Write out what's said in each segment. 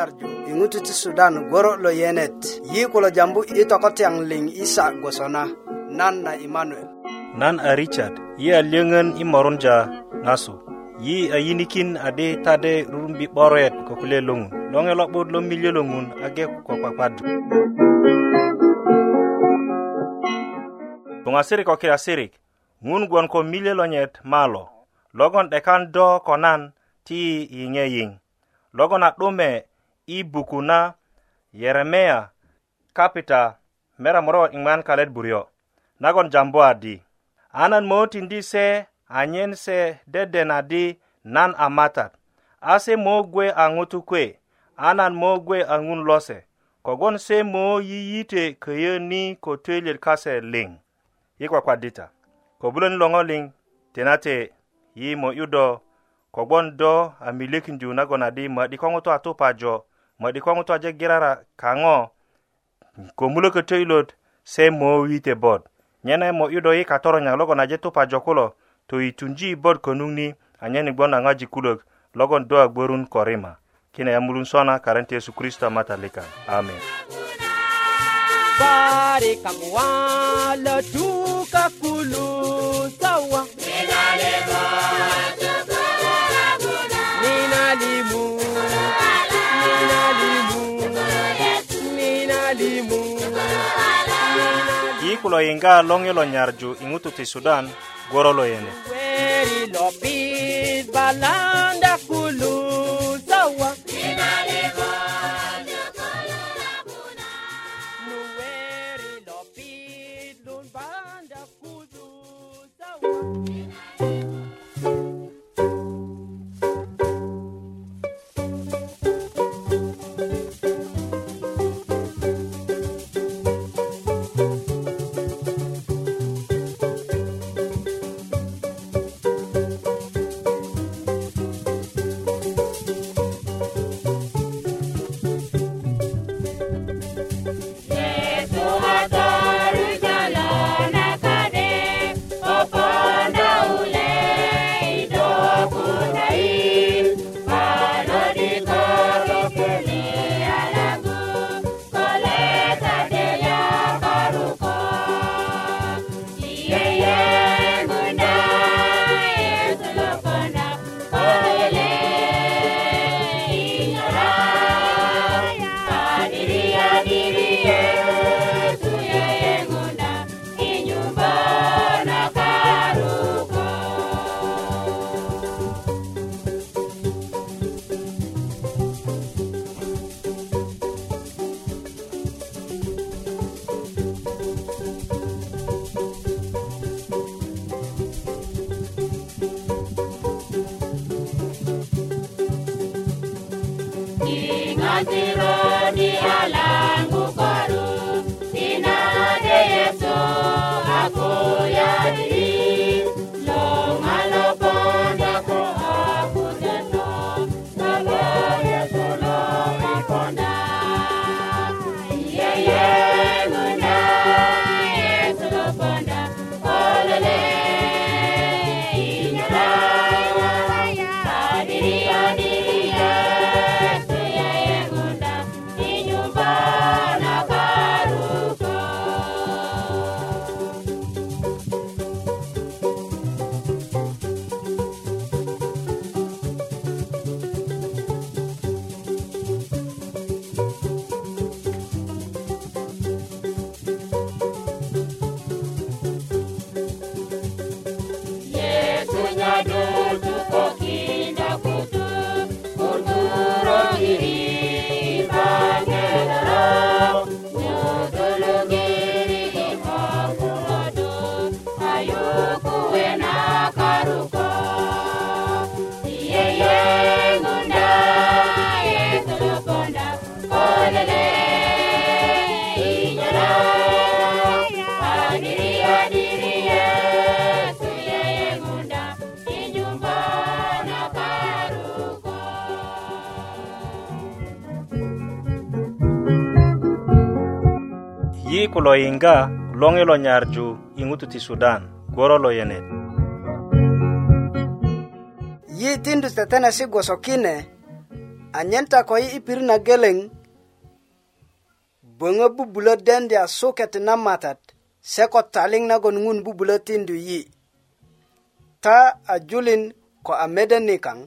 nyarju i ŋutu ti sudan goro lo yenet yi kulo jambu i tokotyaŋ liŋ isa gwosona nan na imanuel nan a richard yi a lyöŋön i morunja ŋasu yi a yinikin adi tade rurumbi 'boret ko kulye loŋun loŋe lo'but lo milyö lo ŋun age ko kwakwadu tuŋasirik ko kiasirik ŋun gwon ko milyö lo nyet malo logon 'dekan do ko nan ti yiŋe yiŋ logon a 'dume ibuku na yeremia kapita meramoro ingman kalet buryo nagon jambo adi anan mo tindi se anyen se deden adi nan amatat ase mo gwe angutu kwe anan mo gwe angun lose kogon se mo yiyite kaye ni kotelir kase ling yikwa kwa dita kobulon longo ling tenate yi mo yudo kogon do amilikinju nagon adi madikongoto atupajo modi ko ŋutu aje girara kaŋo komulö kötö ilot se mo wite bot nyene mo 'yudo yi katoronya logon aje tupajo kulo to itunji i bot konuŋ ni anyen i gboŋ na ŋojik kulök logon do a gbörun ko rima kine yamulun sona karen ti yesu kristo a matalika amen Barikamuwa, la tuka kulu sawa. Mina lebo, tuka. ku lo yiŋga loŋ yilo nyarju i ŋutu ti sudan goro lo yene Weri lo bit balanda kulu kulo yinga longilo nyarju ingutu ti sudan goro lo yenet yi tindu tetenesi gwosokine anyen ta ko yi i pirit na geleŋ böŋö bubulö dendya suket na matat se ko taliŋ nagon ŋun bubulö tindu yi ta ajulin ko a mede nikaŋ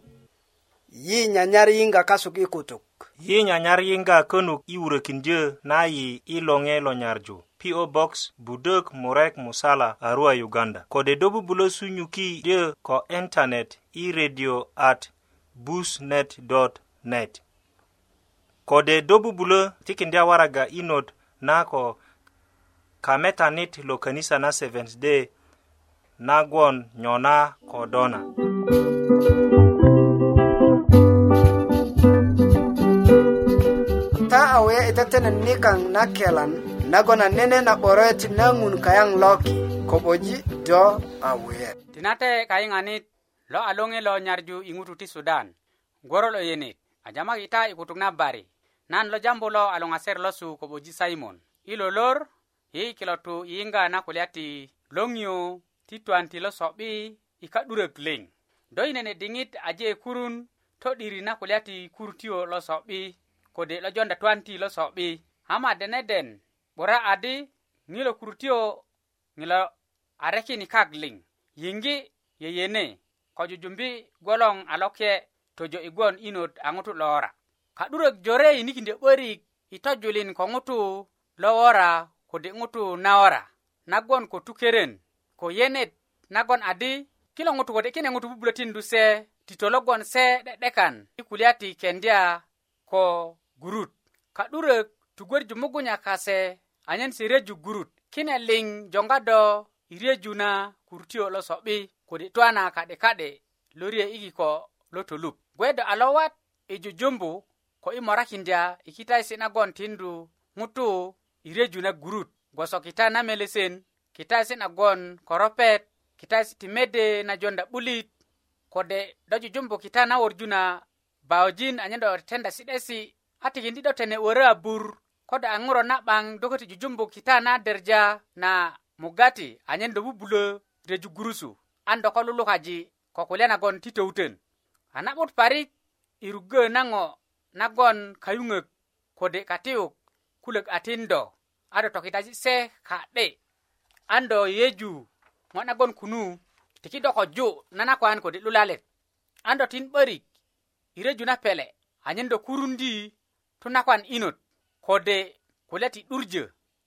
yi nyanyar yinga kasuk i kutuk yi nyanyar yinga könuk i wurökindyö na yi i loŋe lo nyarju PO Box Budok Murek Musala Arua Uganda kode dobu bulo sunyuki dyo ko internet i radio at busnet.net kode dobu bulo tikindya waraga inot na ko kametanit lo kanisa na Seventh Day nagwon nyona kodona dona we itetene nikaŋ na kelan nagon a nene na 'boroyet na ŋun kayaŋ loki koboji do a wuyet tinate kayiŋanit lo a loŋe lo nyarju i ŋutu ti sudan gworo lo yenit ajamak ita i kutuk na bari nan lo jambu lo a lo losu koboji simon i lolor yi kilo tu yiyiŋga na kulya ti loŋiyo ti twan ti lo so'bi i ka'durök leŋ do i nene diŋit aje kurun to'diri na kulya ti lo so'bi kode lo jonda twanti lo so'bi ama deneden bura adi ŋilo kurutio ŋilo arekini kak liŋ yiŋgi yeyene ko jujumbi gwoloŋ a lokye tojo i gwon inot a ŋutu lora ka'durök jore yinikindö 'börik i tojulin ko ŋutu lo wora kode ŋutu nawora nagwon ko tukeren ko yenet nagon adi kilo ŋutu kode kine ŋutu bubulötindu se tito logwon se de'dekan i kulya ti kendya ko gurut ka'durök tugwörju mugunya kase anyen se reju gurut kine liŋ joŋga do i reju na kurutiyo lo so'bi kodi twana ka'di ka'di loriye i kiko lo tolup gwe do a lowat i jujumbu ko i morakindya i kitaesi nagon tindu ŋutu i reju na gurut gwoso kita na melesen kitaesi nagon koropet kitaesi ti mede na jonda 'bulit kode do jujumbu kita na worju na baojin anyen do tetenda si'desi' hatikin tido tene wörö a bur kodo a ŋuro na'baŋ do köti jujumbu kita na derja na mugati anyen do bubulö reju gurusu an do ko lulukaji ko kulya nagon ti töwuten a na'but parik i rugö na ŋo nagon kayuŋök kode katiyuk kulök a tindo a do tokitaji se ka'de an do yeju ŋo nagon kunu tiki do koju nana kwan kode lulalet an do tin 'börik i reju na pele anyen do kurundi tunakwan inot kode kulya ti 'durjö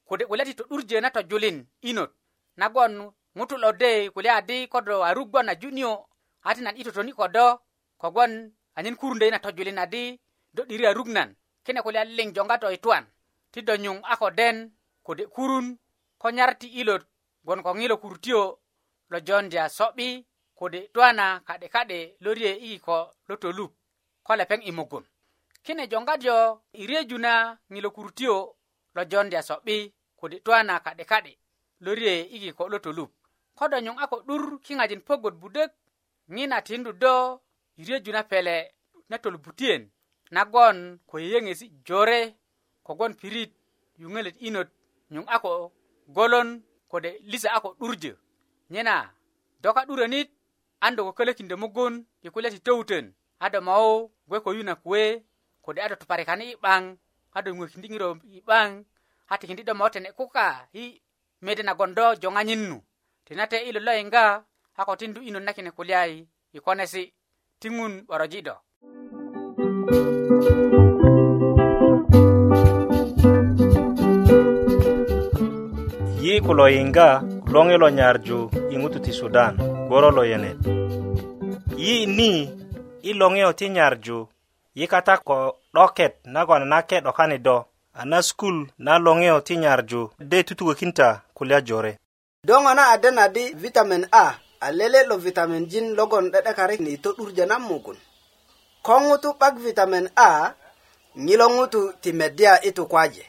kode kulya ti to'durjö na tojulin inot nagon ŋutu lo de kulya adi kodo arugbo na junio a ti nan i totoni kodo kogwon anyen kurundö i na tojulin adi do 'diri arug nan kine kulya liŋ joŋga do ituan ti do nyuŋ a ko den kode kurun ko nyar ti ilot gwon ko ŋilo kurutio lo jondya so'bi kode 'dwana ka'de ka'de lo rye i kiko lo tolup ko lepeŋ i mugun kine jongajo i reju na ŋilokurutio lo jondya so'bi kode 'dwa na ka'de ka'de lo rye i kiko lo tolup ko do nyuŋ a ko 'dur kiŋajin pogot budök ŋina tindu do i reju na pele na tolubutiyen nagon ko yeyeŋesi jore kogon pirit yuŋölet inot nyuŋ a ko golon kode lisa a ko 'durjö nyena do ka 'durönit an do kökölökindö mugun i kulya ti töwutön a do mau gwe ko yu na kuwe kode ada to parekani i 'baŋ ado ŋökindingirö i bang, hati kindi do tene kuka i mede nagon do nyinu. nu tinate ilo lo yiŋga hako tindu inu nut nakine kulya i konesi ti do yi kulo yiŋga loŋi lo nyarju i ti sudan gboro lo yenet yi ni i nyarju yikata ko 'doket nagon na ke 'dokani do a na skul na loŋeyo ti nyarju de tutukökinta kulya jore do ŋo na adena di vitamin a a lele lo vitamin jin logon 'de'dekarik ni to'durja na mugun ko ŋutu 'bak vitamin a ŋilo ŋutu ti medya i tukwaje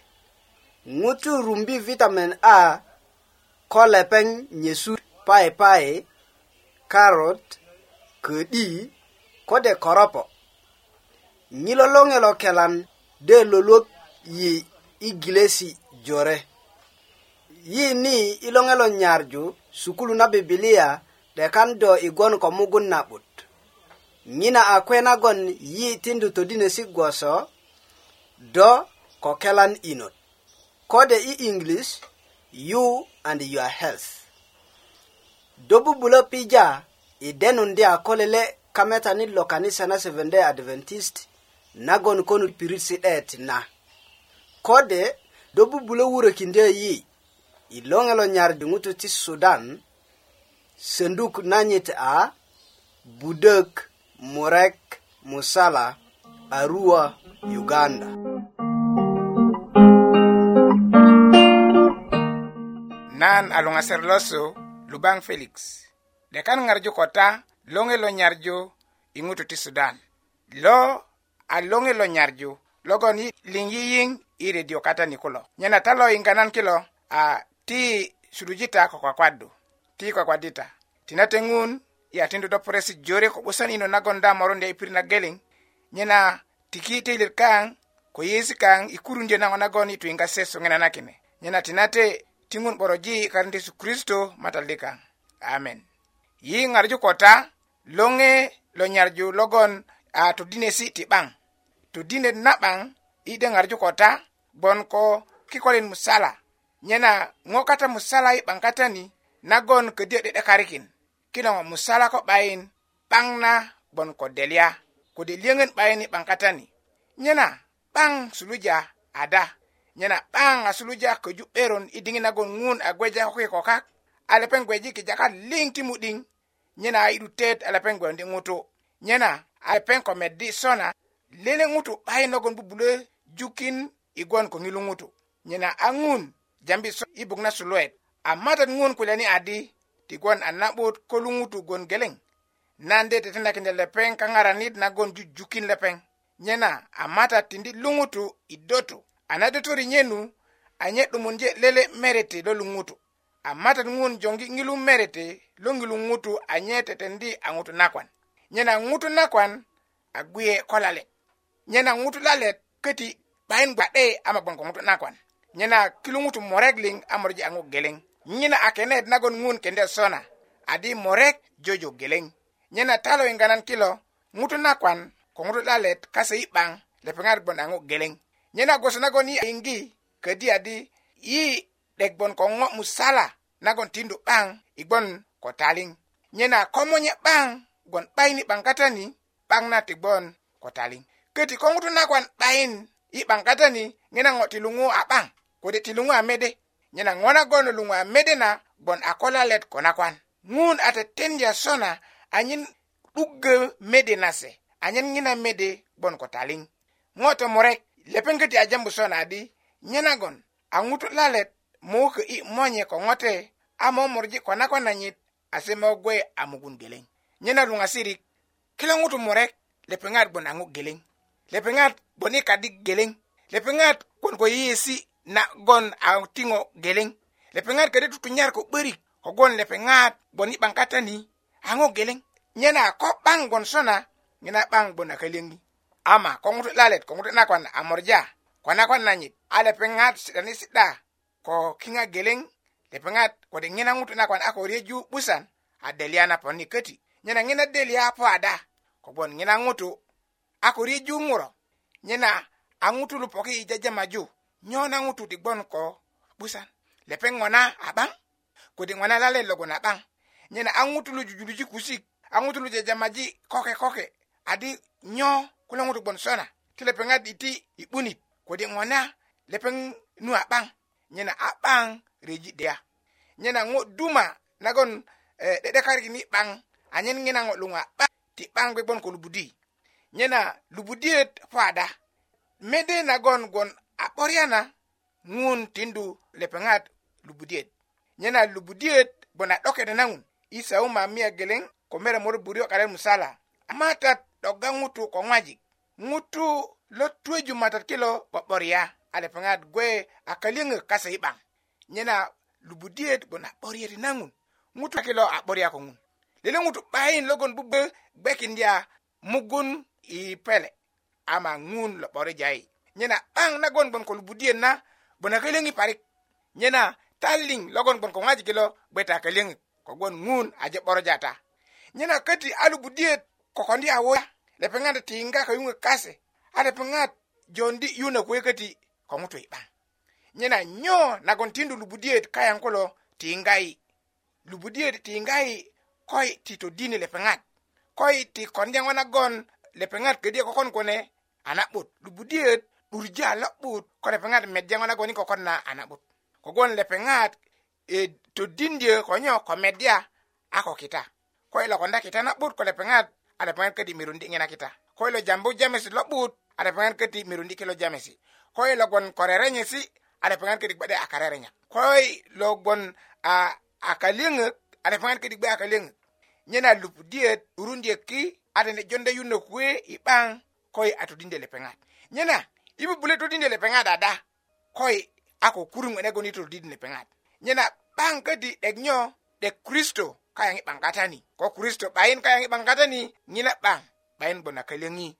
ŋutu rumbi vitamin a ko lepeŋ nyesu paipai karot ködi kode koropo' nyilo longe lo kelan de loluok yi igilesi jore yi ni ilonge lo nyarju sukulu na bibilia de kan do igon ko mugun nabut nyina akwena gon yi tindu todine si gwoso do ko kelan inot kode i english you and your health do bubulo pija idenu ndia kolele kameta ni lokanisa na seventh day adventist nagon konut pirit si'det na kode do bubulo wuro kinde yi i loŋelo nyardi ŋutu ti sudan senduk nanyit a budök murek musala arua uganda nan a luŋaser losu lubaŋ felix de kan ŋarju ko ta loŋelo nyarju i ŋutu ti sudan lo a loŋe lo nyarju logon liŋ yiyiŋ i redio katani kulo nyena ta lo yiŋganan kilo a ti suruji ta ko kwakwaddu ti kwakwadita tinate ŋun i a tindu do puresi jore ko 'busan yino nagon da morondi a i pirit na geleŋ nyena tiki teilet kaŋ ko yesi kaŋ i kurunjö naŋo nagon i tuyiŋga se suŋinanakine nyena tinate ti ŋun 'boroji i karindi yesu kristo matali kaŋ amen yi ŋarju ko ta loŋe lo nyarju logon a todinesi ti 'baŋ todinet na'ban yi deŋarju ko ta gboŋ ko kikolin musala nyena ŋo kata musala yi 'ban katani nagon ködyö 'de'dekarikin kilo ŋo musala ko 'bayin 'baŋ na gboŋ ko delya kode liyöŋön 'bayin yi 'ban katani nyena 'baŋ suluja ada nyena 'baŋ a suluja köju 'beron yi diŋit nagon ŋun a gweja ko kiko kak a lepeŋ gweji kijakat liŋ ti mu'diŋ nyena a yi'du tet a lepeŋ gwondi ŋutu nyena a lepeŋ ko meddi sona lele ŋutu 'bayi nagon bubulö jukin i gwon ko ŋilu ŋutu nyena a ŋun jambi so i buk na suluwet a matat ŋun kulyani adi ti gwon a na'but ko lu ŋutu gwon geleŋ nan de tetenakinda lepeŋ kaŋaranit nagon jujukin lepeŋ nyena a matat tindi lu ŋutu i dötu a na dötöri nyenu anye 'dumunje lele merete lo lu ŋutu a matat ŋun joŋgi ŋilu merete lo ŋilu ŋutu anye tetendi a ŋutu nakwan nyena ŋutu nakwan a gwiye kolale' nyena ŋutu lalet köti 'bayin gba'de ama gboŋ ko ŋutu nagon nyena kilu ŋutu morek liŋ a moroji a ŋo geleŋ nyina a kenet nagon ŋun kende sona adi morek jojo geleŋ nyena talo yiŋganan kilo ŋutu nakwan ko ŋutu lalet kase yi 'baŋ lepeŋat gboŋ a ŋo geleŋ nyena gwoso nagon yi yiŋgi ködi adi yi 'dek gboŋ ko ŋo musala nagon tindu 'baŋ i gboŋ ko taliŋ nyena komonye 'baŋ gboŋ 'bayini 'baŋ katani 'baŋ na ti gboŋ ko taliŋ köti ko ŋutu nagon 'bayin yi 'baŋ katani nyena ŋo ti luŋu a 'baŋ kode ti luŋu a mede nyena ŋo nagon luŋu a mede na gbon a ko lalet ko nakwan ŋun a tetendya sona anyen 'duggö mede na se anyen ŋina mede gbon ko taliŋ ŋo tomurek lepeŋ köti a jambu sona adi nyenagon a ŋutu lalet mokö yi monye ko ŋote a momurji ko nakwan nanyit ase mogwe a mugun geleŋ nyena luŋasirik kilo ŋutu murek lepeŋat gbon a ŋu geleŋ lepeŋat boni kadi geleŋ lepeŋat kon ko yeyesi na gon a tiŋo geleŋ lepeŋat kadi tutunyar ko 'börik kogon lepeŋat boni 'baŋ katani aŋo geleŋ nyena ko 'baŋ gon sona nyena 'baŋ bon akaleŋi ama ko ŋutu lalet ko ŋutu nakwan a morja ko nakwan nanyit a lepeŋat si'dani si'da ko kiŋa geleŋ lepeŋat kode ŋina ŋutu nakwan a ko reju 'busan a deliya na poni köti nyena ŋina deliya po ada kogon ŋina ŋutu akuri juŋuro nyena a ŋutulu poki i Nyona nyo na ŋutu ti ko 'busan lepeng ŋona abang, 'baŋ kode lalai lalet logon abang, 'baŋ nyena a ŋutulu jujuluji kusik a ŋutulu maji koke koke adi nyo kulo ŋutu gbon sona ti lepeŋat iti i 'bunit kode Lepeng lepeŋ nu a 'baŋ nyena a 'baŋ reji 'deya nyena ŋo duma nagon eh, 'de'dekarikini 'baŋ anyen ŋina ŋo a 'ba ti 'baŋ gbe bon ko nyena lubudiyöt fada mede nagon gwon a 'borya na ŋun tindu lepeŋat lubudiyöt nyena lubudiyöt gwon a 'dokede na ŋun i sauma miya geleŋ ko mera moro buryo karen musala ama tat 'doga ŋutu ko ŋwajik ŋutu lo tuweju matat kilo 'bo'borya a lepeŋat gwe a kaliöŋö kase i 'baŋ nyena lubudiyöt gwon a 'boryeti na ŋun ŋutu kilo a 'borya ko ŋun lele ŋutu 'bayin logon bubö gbekindya mugun i pele ama ŋun lo 'bori jai nyena 'baŋ nagon gboŋ ko lubudiyet na bona kölöŋi parik nyena taliŋ logon gboŋ ko ŋwajiki lo gbeta kölöŋi kogwon ŋun aje 'boroja ta nyena köti a lubudiyet kokondi awoya lepeŋat tiinga ko yuŋö kase a lepeŋat jondi yuna kuwe köti ko ŋutu i 'baŋ nyena nyo nagon tindu lubudiyet kayaŋ kulo tiingayi lubudiyet tiingayi koi ti todini lepeŋat koi ti konje ŋo nagon lepeŋat ködye kokon kune a na'but lubudiyöt 'durjö a lo'but ko lepeŋat medya ŋo nagwoni kokon na a na'but kogwon lepeŋat e, eh, todindyö konyo ko medya a ko kita ko i lokonda kita na'but ko lepeŋat a lepeŋat köti mirundi ngena kita ko i lo jambu jamesi lo'but a lepeŋat köti mirundi kilo jamesi ko i logon ko rerenyesi a lepeŋat köti gbe'de a karerenyak ko i logon a, a kalyeŋök a lepeŋat köti gbe a kalyeŋök nyena na 'durundyök ki ada ne jonde yunde kue i bang koi atu dinde le pengat nyena ibu bule tu dinde le pengat ada koi aku kurung ene goni tu dinde le pengat nyena bang ke di dek nyo dek kristo kayang i bang katani ko kristo bain kayang i bang katani nyena bang bain bona kelengi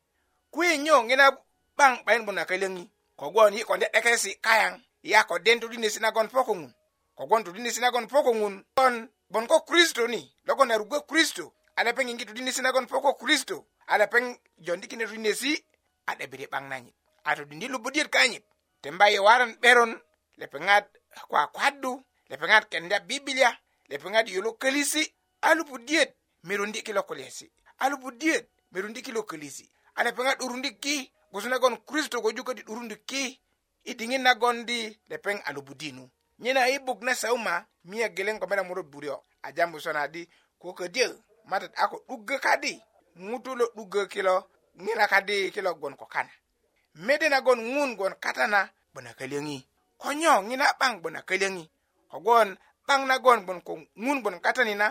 kue nyo nyena bang bain bona kelengi ko gwon i konde dekesi kayang ya ko den tu dinde sinagon pokongun ko gwon tu dinde sinagon pokongun kon bon ko kristo ni logo na rugo kristo ala peng ingi tudini sina kon poko kristo ala peng jondi kine tudini si ada biri bang nanyit ato dindi lubudir kanyit tembaye waran beron lepengat kwa kwaddu lepengat kenda biblia lepengat yolo kelisi alupu diet mirundi kilo kulesi alupu diet mirundi kilo kelisi ala pengat urundi ki gusuna gon kristo ko juko di urundi ki idingin na gondi lepeng alupu dinu nyina ibuk na sauma mia geleng komena muro burio ajambu sona di ko ke matat ako ɗugga kadi ŋutulo ɗugga kilo ŋina kadi kilo gon ko kana medena gon ŋun gon katana gbona kölöŋi konyo ŋina 'baŋ gbona kölöŋi kogwon 'baŋ nagon bon ko ŋun bon katani na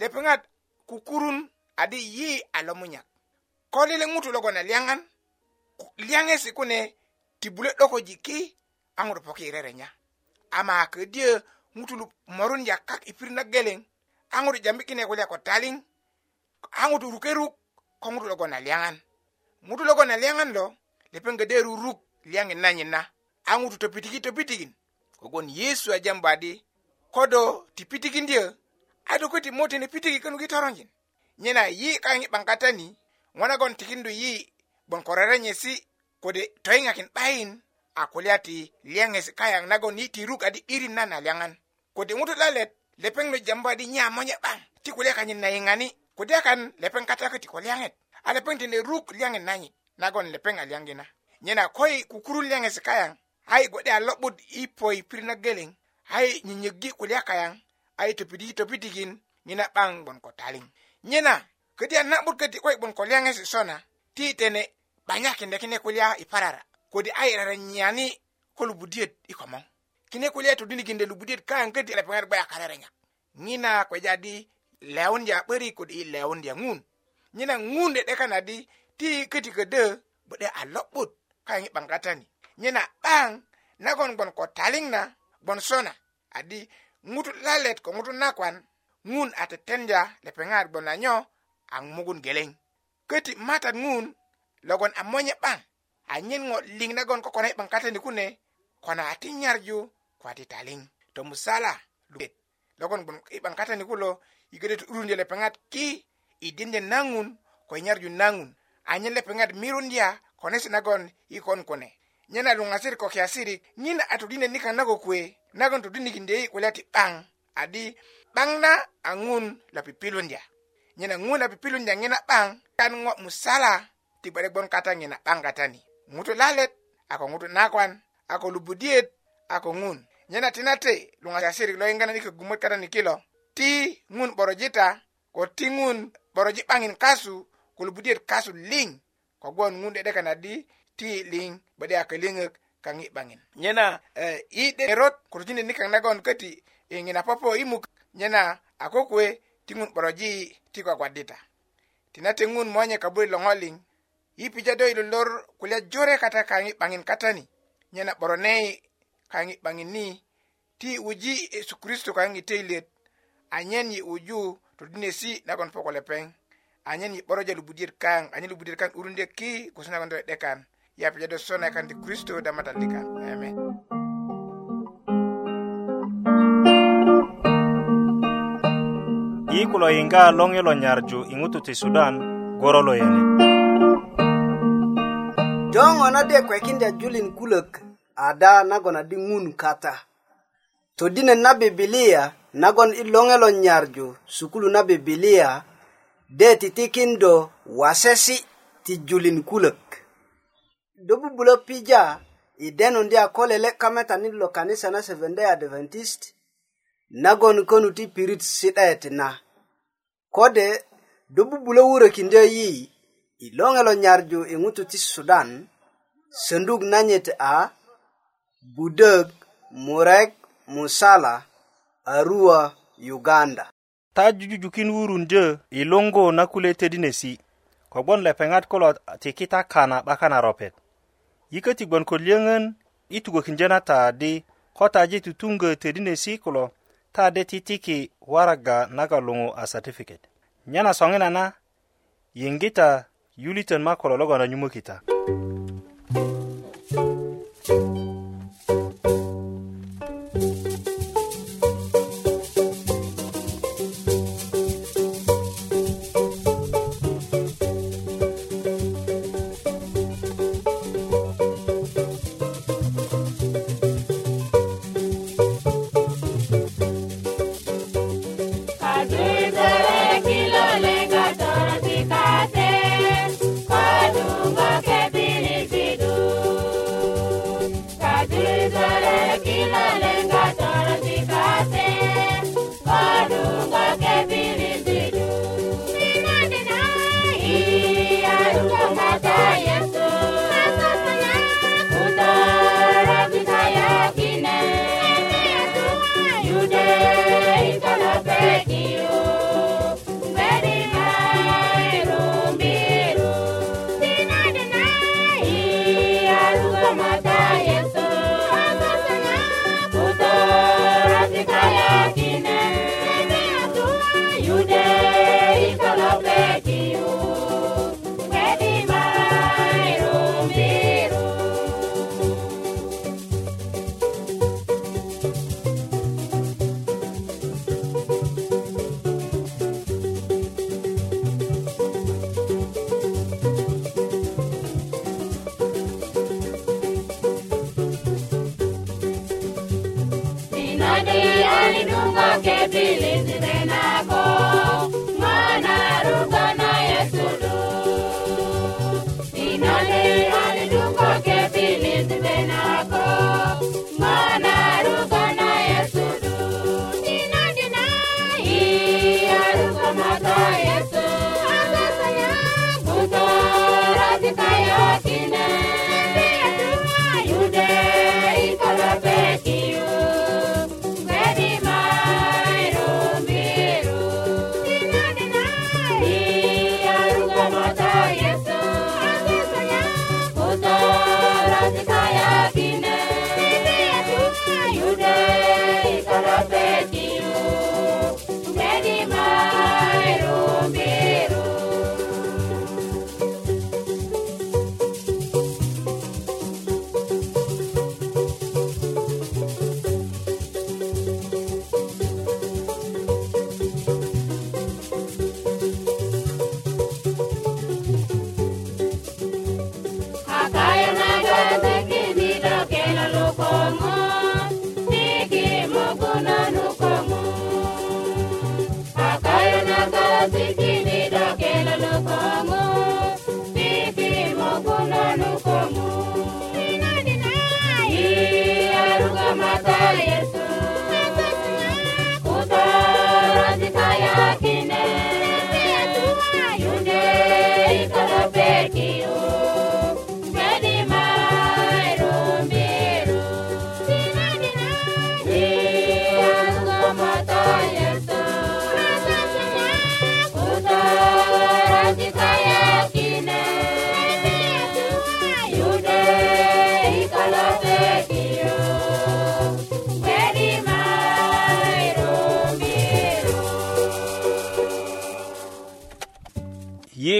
lepeŋat kukurun adi yi a lomunyak ya ko lele ŋutu logon a liyaŋan liyaŋesi kune ti bule 'dokoji ki a ŋutu poki rerenya ama ködyö ŋutulu morunjak kak i pirit na geleŋ a ŋutu jambi kine kulya ko aŋutu rukeruk koŋutu logon a liyaŋan ŋutu logon a liyaŋan lo lepeŋ gade ruruk liyaŋin na nyina a ŋutu topitiki topitikin kogon yesu a jambadi kodo ti pitikindyö a do köti mutini pitiki könuki toronjin nyena yi kaŋ i 'ban katani ŋo nagon tikindu yi gboŋ ko rerenyesi kode toyiŋakin 'bayin a kulya ti liyaŋesi kayaŋ nagon yi tiruk adi 'birin na na liyaŋan kode ŋutu lalet lepeŋ lo jambadi nya monye 'baŋ ti kulya kanyin na yiŋani kudekan lepeng katakit ko liangit a lepeng ti ne ruk liangit nanyi nagon lepeng a liangina nyena koi kukuru liangit si kayang ai gode a lobud i poi pir na geleng ai nyinyegi kulia kayang ai topidi topidigin nyina bang bon ko taling nyena kedi a nabud kedi koi bon ko liangit si sona ti tene banyak kinde kine kulia i parara kodi ai rara nyani ko lubudiet i komong kine kulia to dinigin de lubudiet kayang kedi lepeng a gbaya kararanya nyina kwejadi lawon ya ɓari ko ɗi lawon ya ngun nyina ngun de kana di ti kiti ke de bude a lobut kayang bangkata ni nyina bang na gon gon ko taling na gon sona adi ngutu lalet ko ngutu nakwan ngun ate tenja le pengar bon na nyo ang mugun geleng kiti mata ngun logon amonye bang a nyin ngo ling na gon ko kona bangkata ni kune kona ati nyarju ko ati taling to musala lubet logon bon ibangkata ni kulo igede to urunde le pengat ki idinde nangun ko nyarju nangun anyen le pengat dia kone i ikon kone nyena lungasir ko kiasiri nyin atudine nika nago kwe nagon tudinikindei kulati bang adi bang na angun la pipilundia nyena ngun la pipilundia ngena bang kan ngo musala tibare gbon kata pang bang katani ngutu lalet ako ngutu nakwan ako lubudiet ako ngun nyena tinate lungasir lo ingana nika gumot katani kilo ti ŋun 'borojita ko ti ŋun 'boroji 'baŋin kasu ko lubudiyet kasu liŋ kogwon ŋun 'de'deka na di ti liŋ bade a köliŋök kaŋ i 'baŋin nyena i 'de'erot kurujini nikaŋ nagon köti i ŋina popo i muk nyena a kokuwe ti ŋun 'boroji ti kwakwadita tina ti ŋun monye kabuli loŋoliŋ i pija do i lolor kulya jore kata kaŋ i 'baŋin katani nyena 'boro ne kaŋ i 'baŋin ni ti wuji yesu kristo kaŋ i teilet anyen yi uju todinesi nagon poko lepeŋ anyen yi 'boroja lubudiyet kaŋ anyen lubudiyet kaŋ 'durundye ki kusi nagon do'de kan yapija do sona kan ti kristo damatandi kan amen yi kulo yiŋga loŋe lo nyarju i ŋutu ti sudan goro lo yani joŋo na de kwekindya julin kulök ada nagon adi ŋun kata todinet na bibilia nagon i loŋelon nyarju sukulu na bibilia de titikindo wasesi ti julin kulök do bubulö pija i denundi a ko lele kametani lo kanisa na seventday adventist nagon konu ti pirit si'det na kode do bubulö wurökindö yi i loŋelo nyarju i ŋutu ti sudan söndug nanyit a budök murek musala Arua, Uganda. ta jujujukin wurundö i luŋgu na kule tödinesi kogwon lepeŋat kulo tiki ta kana 'bakan a ropet yiköti gwon ko liyöŋön i tugökindyö na ta di ko taji tutuŋgö tödinesi kulo ta de titiki waraga naga luŋu a satifiket nyena soŋina na yiŋgita yulitön ma kulo logon a nyumökita mm -hmm. can't in there.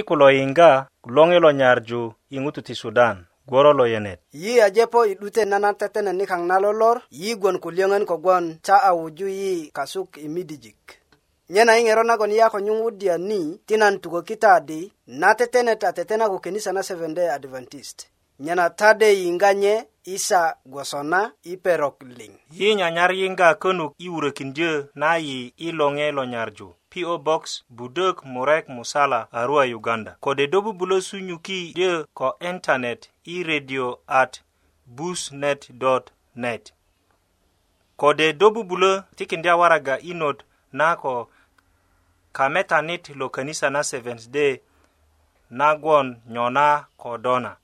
ku lo yiŋga loŋi lo nyarju i ŋutu ti sudan gworo lo yenet yi ajepo i 'dute nanan tetene nikaŋ na lolor yi gwon ku liyöŋön kogwon ta a wuju yi kasuk i midijik nyena i ŋero nagon yi a ko nyuŋwudya ni ti nan tukökita adi na tetenet a tetena ko kenisa na seventday adventist nyena tade yiŋga nye isa gwosona i perok liŋ yi nyanyar yiŋga könuk i wurökindyö na yi i loŋe lo nyarju PO Box Budok Murek Musala Arua Uganda kode dobu bulo sunyuki de ko internet e radio at busnet.net kode dobu bulo tikin dia waraga inod na ko kametanit lo kanisa na Seventh Day nagwon nyona kodona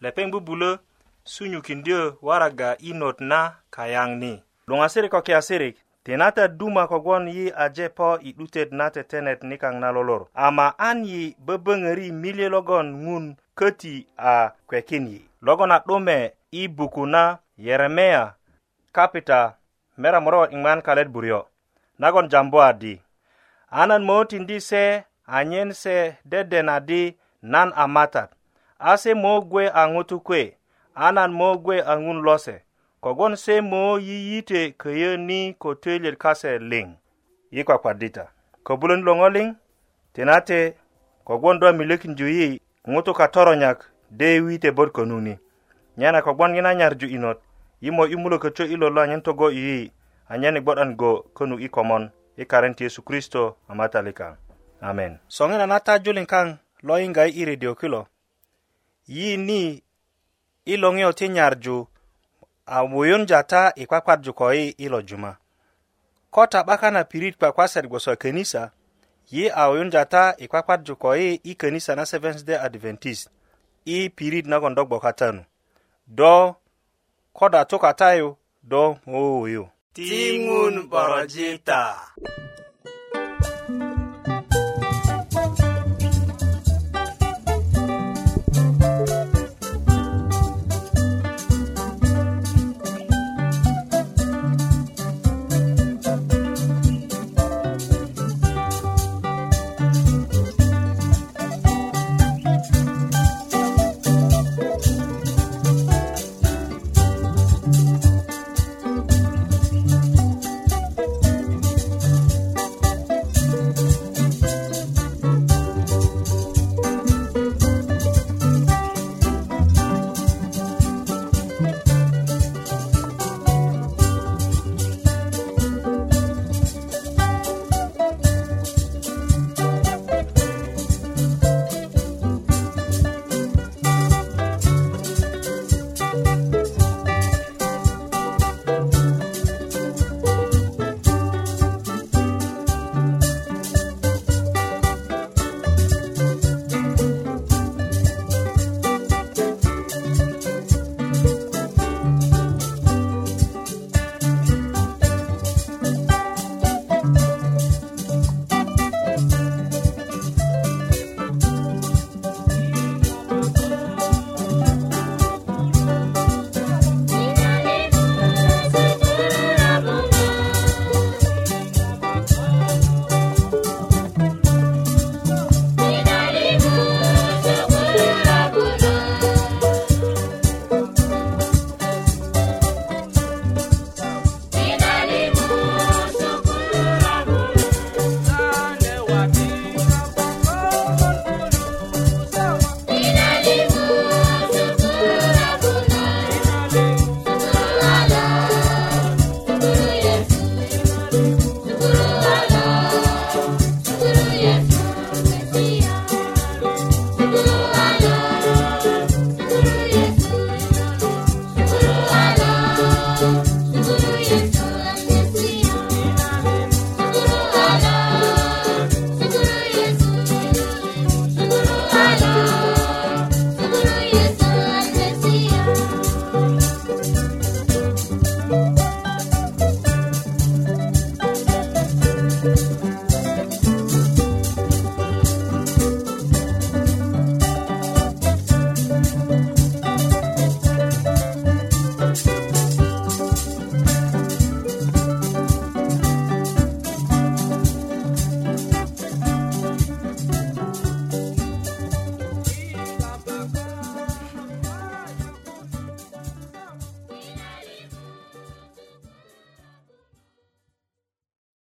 lepeng bubulo sunyukin dia waraga inod na kayang ni Lunga sirik o kia sirik? tenata duma kogwon yi aje po i 'dutet na tetenet nikaŋ na lolor ama an yi böböŋöri milye logon ŋun köti a kwekin yi logon a 'dume i buku na yeremeya kapita mera moro iŋman kalet buryo nagon jambu adi anan mö tindi se anyen se deden adi nan a matat ase mö gwe a ŋutu kwe anan mö gwe a ŋun lose kogwon se mo yiyite köyö ni ko töyilyet kase liŋ yi kwakwadita köbulön loŋoliŋ tinate kogwon do a milökinju yi ŋutu katoronyak de wite bot konuŋ ni nyena kogwon ŋina nyarju inot yi mo imulö köcö ilo lo anyen togo yi anyen i gbo'dan go könuk i komon i e karen ti yesu kristo a matalika amen soŋina na tajuliŋ kaŋ lo yiŋga yi i redio kilo yi ni i loŋiyo ti nyarju a wuyunja ta i e kwakwarju ko yi ilo juma ko ta 'baka na pirit kwakwasat gboso könisa yi a wuyunja ta e i kwakwarju ko yi i könisa na seventh day adventist i pirit nagon do gbokatanu do ko oh, da tukatayu do mowuyu tiŋun borojita